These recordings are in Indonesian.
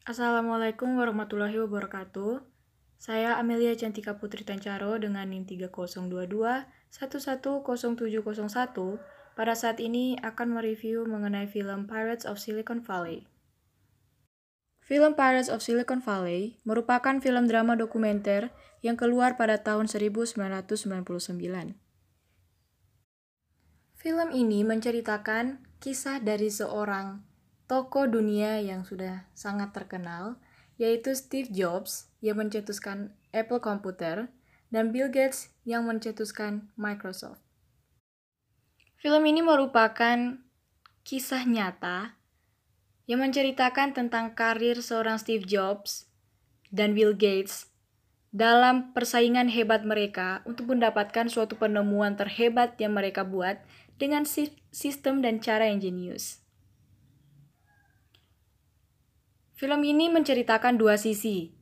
Assalamualaikum warahmatullahi wabarakatuh. Saya Amelia Cantika Putri Tancaro dengan NIM 3022 110701 pada saat ini akan mereview mengenai film Pirates of Silicon Valley. Film Pirates of Silicon Valley merupakan film drama dokumenter yang keluar pada tahun 1999. Film ini menceritakan kisah dari seorang tokoh dunia yang sudah sangat terkenal, yaitu Steve Jobs yang mencetuskan Apple Computer dan Bill Gates yang mencetuskan Microsoft. Film ini merupakan kisah nyata yang menceritakan tentang karir seorang Steve Jobs dan Bill Gates dalam persaingan hebat mereka untuk mendapatkan suatu penemuan terhebat yang mereka buat dengan sistem dan cara yang jenius. Film ini menceritakan dua sisi.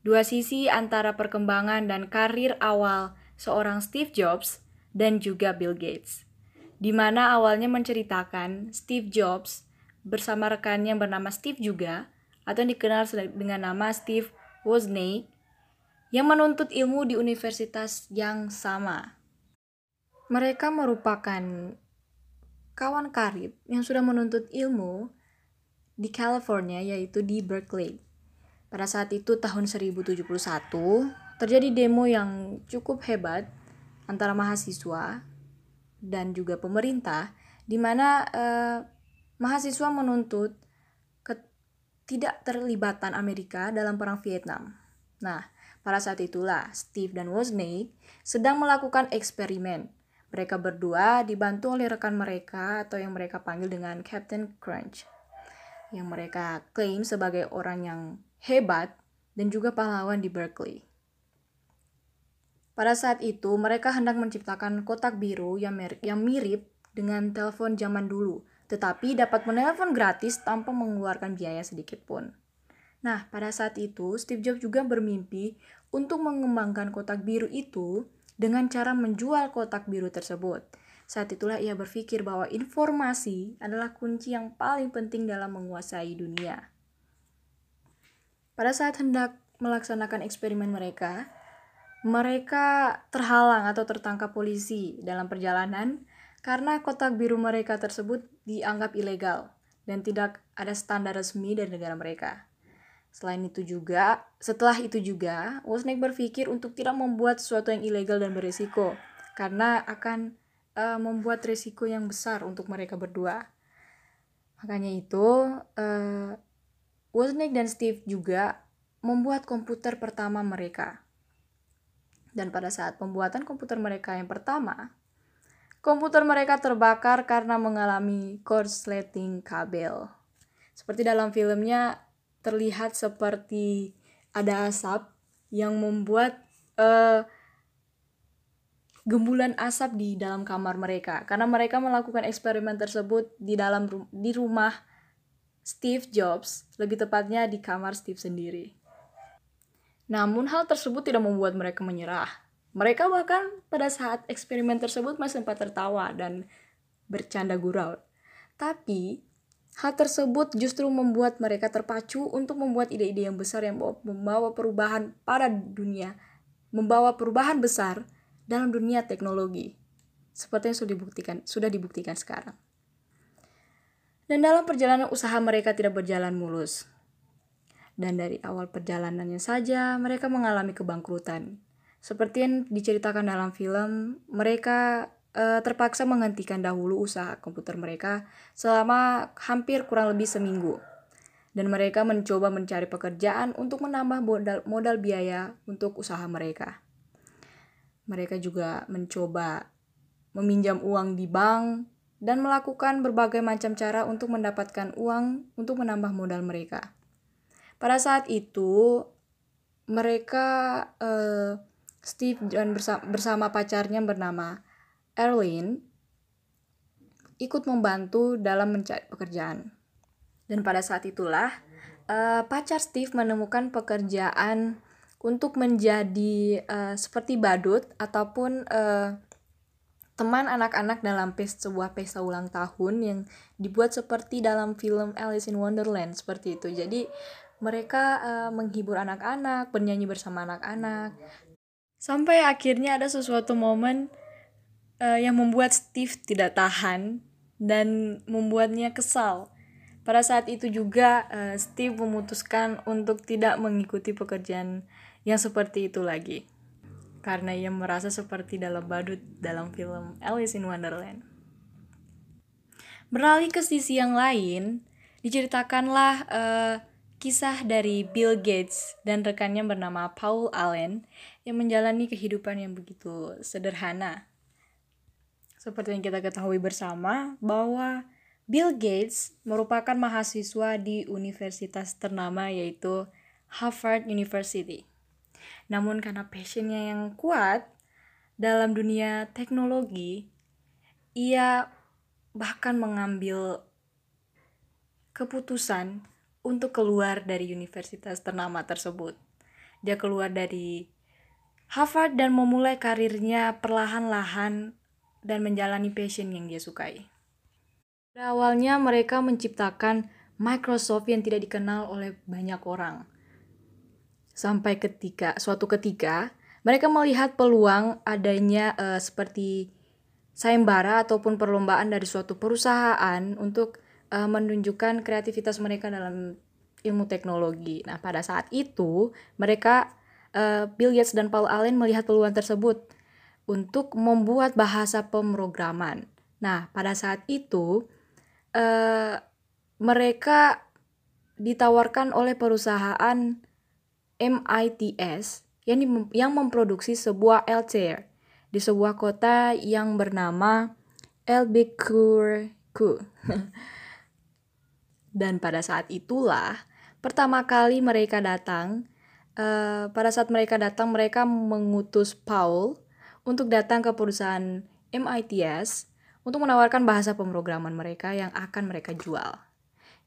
Dua sisi antara perkembangan dan karir awal seorang Steve Jobs dan juga Bill Gates. Di mana awalnya menceritakan Steve Jobs bersama rekannya yang bernama Steve juga atau yang dikenal dengan nama Steve Wozniak yang menuntut ilmu di universitas yang sama. Mereka merupakan kawan karib yang sudah menuntut ilmu di California yaitu di Berkeley. Pada saat itu tahun 1071 terjadi demo yang cukup hebat antara mahasiswa dan juga pemerintah di mana eh, mahasiswa menuntut tidak terlibatan Amerika dalam perang Vietnam. Nah, pada saat itulah Steve dan Wozniak sedang melakukan eksperimen. Mereka berdua dibantu oleh rekan mereka atau yang mereka panggil dengan Captain Crunch yang mereka klaim sebagai orang yang hebat dan juga pahlawan di Berkeley. Pada saat itu, mereka hendak menciptakan kotak biru yang, yang mirip dengan telepon zaman dulu, tetapi dapat menelpon gratis tanpa mengeluarkan biaya sedikit pun. Nah, pada saat itu, Steve Jobs juga bermimpi untuk mengembangkan kotak biru itu dengan cara menjual kotak biru tersebut. Saat itulah ia berpikir bahwa informasi adalah kunci yang paling penting dalam menguasai dunia. Pada saat hendak melaksanakan eksperimen mereka, mereka terhalang atau tertangkap polisi dalam perjalanan karena kotak biru mereka tersebut dianggap ilegal dan tidak ada standar resmi dari negara mereka. Selain itu juga, setelah itu juga, Wozniak berpikir untuk tidak membuat sesuatu yang ilegal dan berisiko, karena akan uh, membuat risiko yang besar untuk mereka berdua. Makanya itu, uh, Wozniak dan Steve juga membuat komputer pertama mereka. Dan pada saat pembuatan komputer mereka yang pertama, komputer mereka terbakar karena mengalami korsleting kabel. Seperti dalam filmnya terlihat seperti ada asap yang membuat uh, gembulan asap di dalam kamar mereka karena mereka melakukan eksperimen tersebut di dalam di rumah Steve Jobs, lebih tepatnya di kamar Steve sendiri. Namun hal tersebut tidak membuat mereka menyerah. Mereka bahkan pada saat eksperimen tersebut masih sempat tertawa dan bercanda gurau. Tapi hal tersebut justru membuat mereka terpacu untuk membuat ide-ide yang besar yang membawa perubahan pada dunia, membawa perubahan besar dalam dunia teknologi, seperti yang sudah dibuktikan, sudah dibuktikan sekarang. Dan dalam perjalanan usaha mereka tidak berjalan mulus. Dan dari awal perjalanannya saja, mereka mengalami kebangkrutan. Seperti yang diceritakan dalam film, mereka e, terpaksa menghentikan dahulu usaha komputer mereka selama hampir kurang lebih seminggu. Dan mereka mencoba mencari pekerjaan untuk menambah modal, modal biaya untuk usaha mereka. Mereka juga mencoba meminjam uang di bank dan melakukan berbagai macam cara untuk mendapatkan uang untuk menambah modal mereka. Pada saat itu, mereka uh, Steve dan bersama, bersama pacarnya bernama Erwin ikut membantu dalam mencari pekerjaan. Dan pada saat itulah uh, pacar Steve menemukan pekerjaan untuk menjadi uh, seperti badut ataupun uh, teman anak-anak dalam pes sebuah pesta ulang tahun yang dibuat seperti dalam film Alice in Wonderland seperti itu. Jadi mereka uh, menghibur anak-anak, bernyanyi bersama anak-anak. Sampai akhirnya ada sesuatu momen uh, yang membuat Steve tidak tahan dan membuatnya kesal. Pada saat itu juga uh, Steve memutuskan untuk tidak mengikuti pekerjaan yang seperti itu lagi karena ia merasa seperti dalam badut dalam film Alice in Wonderland. Beralih ke sisi yang lain, diceritakanlah uh, kisah dari Bill Gates dan rekannya bernama Paul Allen yang menjalani kehidupan yang begitu sederhana. Seperti yang kita ketahui bersama bahwa Bill Gates merupakan mahasiswa di universitas ternama yaitu Harvard University. Namun karena passionnya yang kuat dalam dunia teknologi, ia bahkan mengambil keputusan untuk keluar dari universitas ternama tersebut. Dia keluar dari Harvard dan memulai karirnya perlahan-lahan dan menjalani passion yang dia sukai. Pada awalnya mereka menciptakan Microsoft yang tidak dikenal oleh banyak orang. Sampai ketika suatu ketika mereka melihat peluang adanya uh, seperti sayembara ataupun perlombaan dari suatu perusahaan untuk uh, menunjukkan kreativitas mereka dalam ilmu teknologi. Nah, pada saat itu mereka uh, Bill Gates dan Paul Allen melihat peluang tersebut untuk membuat bahasa pemrograman. Nah, pada saat itu uh, mereka ditawarkan oleh perusahaan MITS yang, di, yang memproduksi sebuah Altair di sebuah kota yang bernama Albuquerque. Dan pada saat itulah pertama kali mereka datang. Uh, pada saat mereka datang, mereka mengutus Paul untuk datang ke perusahaan MITS untuk menawarkan bahasa pemrograman mereka yang akan mereka jual,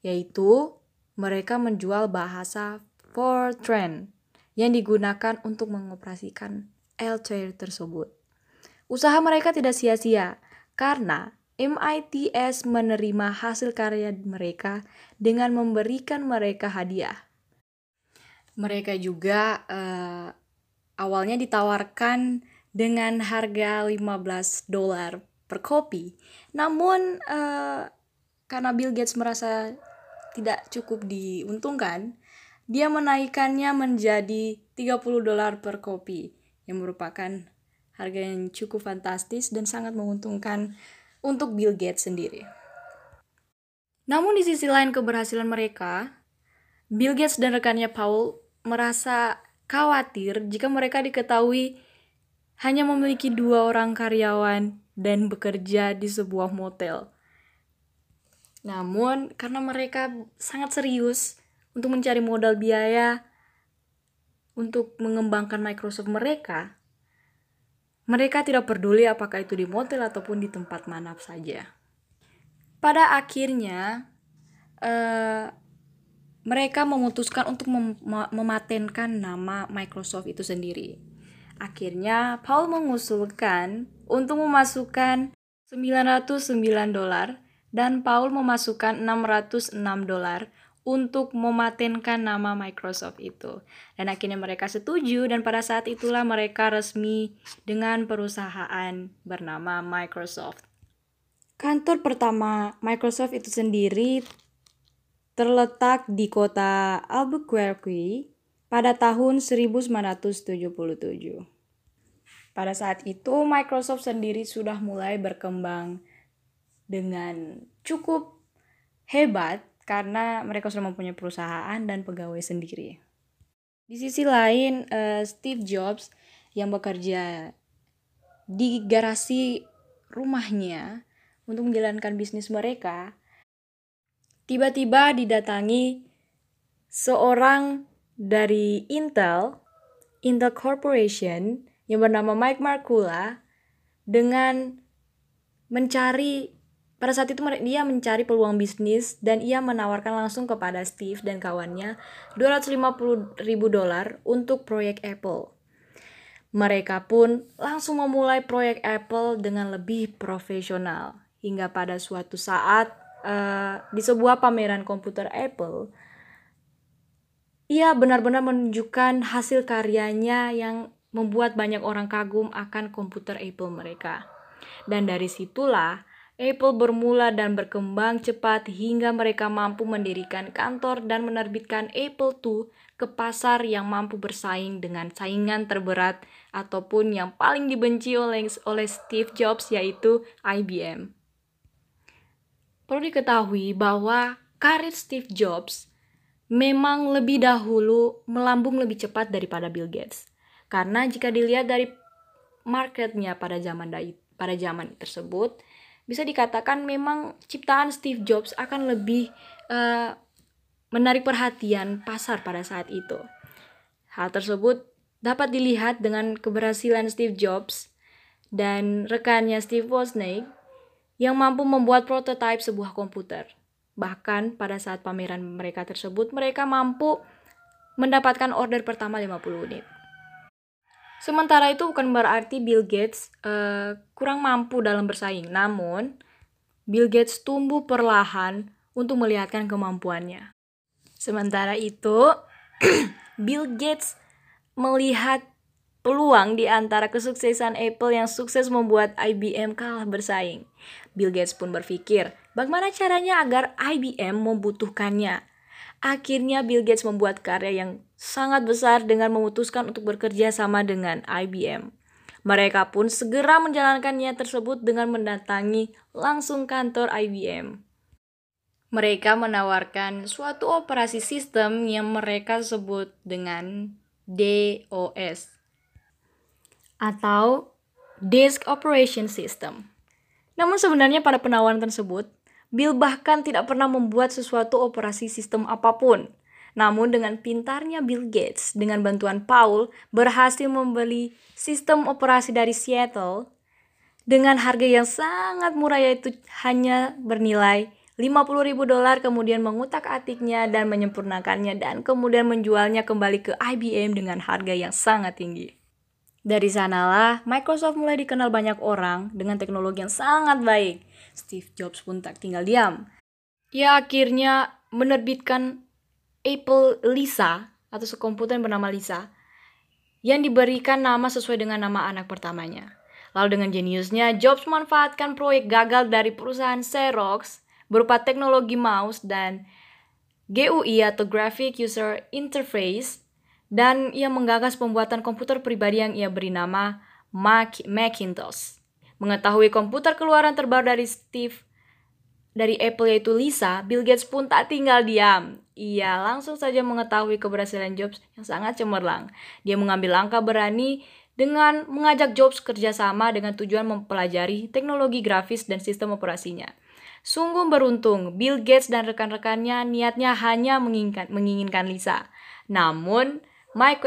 yaitu mereka menjual bahasa Fortran yang digunakan untuk mengoperasikan Altair tersebut. Usaha mereka tidak sia-sia karena MITS menerima hasil karya mereka dengan memberikan mereka hadiah. Mereka juga uh, awalnya ditawarkan dengan harga 15 dolar per kopi. Namun uh, karena Bill Gates merasa tidak cukup diuntungkan, dia menaikkannya menjadi 30 dolar per kopi yang merupakan harga yang cukup fantastis dan sangat menguntungkan untuk Bill Gates sendiri. Namun di sisi lain keberhasilan mereka, Bill Gates dan rekannya Paul merasa khawatir jika mereka diketahui hanya memiliki dua orang karyawan dan bekerja di sebuah motel. Namun, karena mereka sangat serius untuk mencari modal biaya untuk mengembangkan Microsoft mereka, mereka tidak peduli apakah itu di motel ataupun di tempat mana saja. Pada akhirnya, uh, mereka memutuskan untuk mem mematenkan nama Microsoft itu sendiri. Akhirnya, Paul mengusulkan untuk memasukkan 909 dolar dan Paul memasukkan 606 dolar untuk mematenkan nama Microsoft itu. Dan akhirnya mereka setuju dan pada saat itulah mereka resmi dengan perusahaan bernama Microsoft. Kantor pertama Microsoft itu sendiri terletak di kota Albuquerque pada tahun 1977. Pada saat itu Microsoft sendiri sudah mulai berkembang dengan cukup hebat karena mereka sudah mempunyai perusahaan dan pegawai sendiri. Di sisi lain, uh, Steve Jobs yang bekerja di garasi rumahnya untuk menjalankan bisnis mereka, tiba-tiba didatangi seorang dari Intel, Intel Corporation yang bernama Mike Markula dengan mencari pada saat itu dia mencari peluang bisnis dan ia menawarkan langsung kepada Steve dan kawannya 250 ribu dolar untuk proyek Apple. Mereka pun langsung memulai proyek Apple dengan lebih profesional. Hingga pada suatu saat uh, di sebuah pameran komputer Apple, ia benar-benar menunjukkan hasil karyanya yang membuat banyak orang kagum akan komputer Apple mereka. Dan dari situlah Apple bermula dan berkembang cepat hingga mereka mampu mendirikan kantor dan menerbitkan Apple II ke pasar yang mampu bersaing dengan saingan terberat ataupun yang paling dibenci oleh, Steve Jobs yaitu IBM. Perlu diketahui bahwa karir Steve Jobs memang lebih dahulu melambung lebih cepat daripada Bill Gates. Karena jika dilihat dari marketnya pada zaman pada zaman tersebut, bisa dikatakan memang ciptaan Steve Jobs akan lebih uh, menarik perhatian pasar pada saat itu. Hal tersebut dapat dilihat dengan keberhasilan Steve Jobs dan rekannya Steve Wozniak yang mampu membuat prototipe sebuah komputer. Bahkan pada saat pameran mereka tersebut, mereka mampu mendapatkan order pertama 50 unit. Sementara itu bukan berarti Bill Gates uh, kurang mampu dalam bersaing, namun Bill Gates tumbuh perlahan untuk melihatkan kemampuannya. Sementara itu, Bill Gates melihat peluang di antara kesuksesan Apple yang sukses membuat IBM kalah bersaing. Bill Gates pun berpikir, bagaimana caranya agar IBM membutuhkannya. Akhirnya Bill Gates membuat karya yang sangat besar dengan memutuskan untuk bekerja sama dengan IBM. Mereka pun segera menjalankannya tersebut dengan mendatangi langsung kantor IBM. Mereka menawarkan suatu operasi sistem yang mereka sebut dengan DOS atau Disk Operation System. Namun sebenarnya pada penawaran tersebut, Bill bahkan tidak pernah membuat sesuatu operasi sistem apa pun. Namun dengan pintarnya Bill Gates dengan bantuan Paul berhasil membeli sistem operasi dari Seattle dengan harga yang sangat murah yaitu hanya bernilai 50 ribu dolar kemudian mengutak atiknya dan menyempurnakannya dan kemudian menjualnya kembali ke IBM dengan harga yang sangat tinggi. Dari sanalah Microsoft mulai dikenal banyak orang dengan teknologi yang sangat baik Steve Jobs pun tak tinggal diam. Ia akhirnya menerbitkan Apple Lisa atau sekomputer bernama Lisa yang diberikan nama sesuai dengan nama anak pertamanya. Lalu dengan jeniusnya, Jobs memanfaatkan proyek gagal dari perusahaan Xerox berupa teknologi mouse dan GUI atau Graphic User Interface dan ia menggagas pembuatan komputer pribadi yang ia beri nama Mac Macintosh. Mengetahui komputer keluaran terbaru dari Steve dari Apple yaitu Lisa, Bill Gates pun tak tinggal diam. Ia langsung saja mengetahui keberhasilan Jobs yang sangat cemerlang. Dia mengambil langkah berani dengan mengajak Jobs kerjasama dengan tujuan mempelajari teknologi grafis dan sistem operasinya. Sungguh beruntung, Bill Gates dan rekan-rekannya niatnya hanya menginginkan, Lisa. Namun,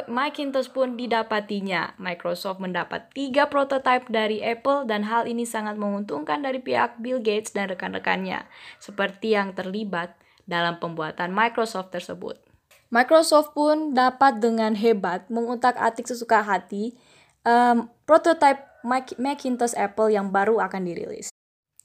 Macintosh pun didapatinya. Microsoft mendapat tiga prototipe dari Apple dan hal ini sangat menguntungkan dari pihak Bill Gates dan rekan-rekannya, seperti yang terlibat dalam pembuatan Microsoft tersebut. Microsoft pun dapat dengan hebat mengutak-atik sesuka hati um, prototipe Macintosh Apple yang baru akan dirilis.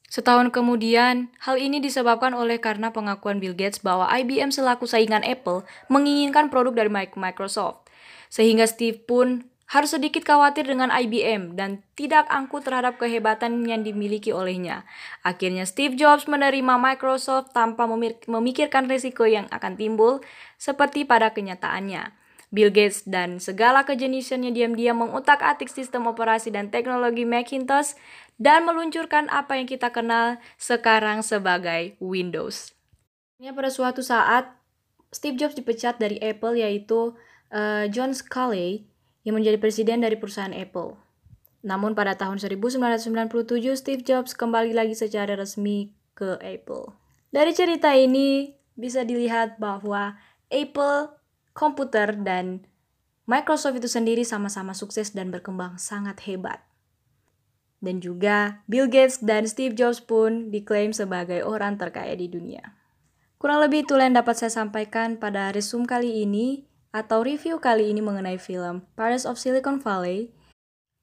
Setahun kemudian, hal ini disebabkan oleh karena pengakuan Bill Gates bahwa IBM selaku saingan Apple menginginkan produk dari Microsoft. Sehingga Steve pun harus sedikit khawatir dengan IBM dan tidak angkuh terhadap kehebatan yang dimiliki olehnya. Akhirnya Steve Jobs menerima Microsoft tanpa memikirkan risiko yang akan timbul seperti pada kenyataannya. Bill Gates dan segala kejeniusannya diam-diam mengutak-atik sistem operasi dan teknologi Macintosh dan meluncurkan apa yang kita kenal sekarang sebagai Windows. Pada suatu saat Steve Jobs dipecat dari Apple yaitu uh, John Sculley yang menjadi presiden dari perusahaan Apple. Namun pada tahun 1997 Steve Jobs kembali lagi secara resmi ke Apple. Dari cerita ini bisa dilihat bahwa Apple komputer dan Microsoft itu sendiri sama-sama sukses dan berkembang sangat hebat. Dan juga Bill Gates dan Steve Jobs pun diklaim sebagai orang terkaya di dunia. Kurang lebih itulah yang dapat saya sampaikan pada resume kali ini atau review kali ini mengenai film Pirates of Silicon Valley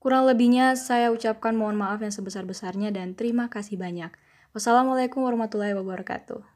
Kurang lebihnya saya ucapkan mohon maaf yang sebesar-besarnya dan terima kasih banyak. Wassalamualaikum warahmatullahi wabarakatuh.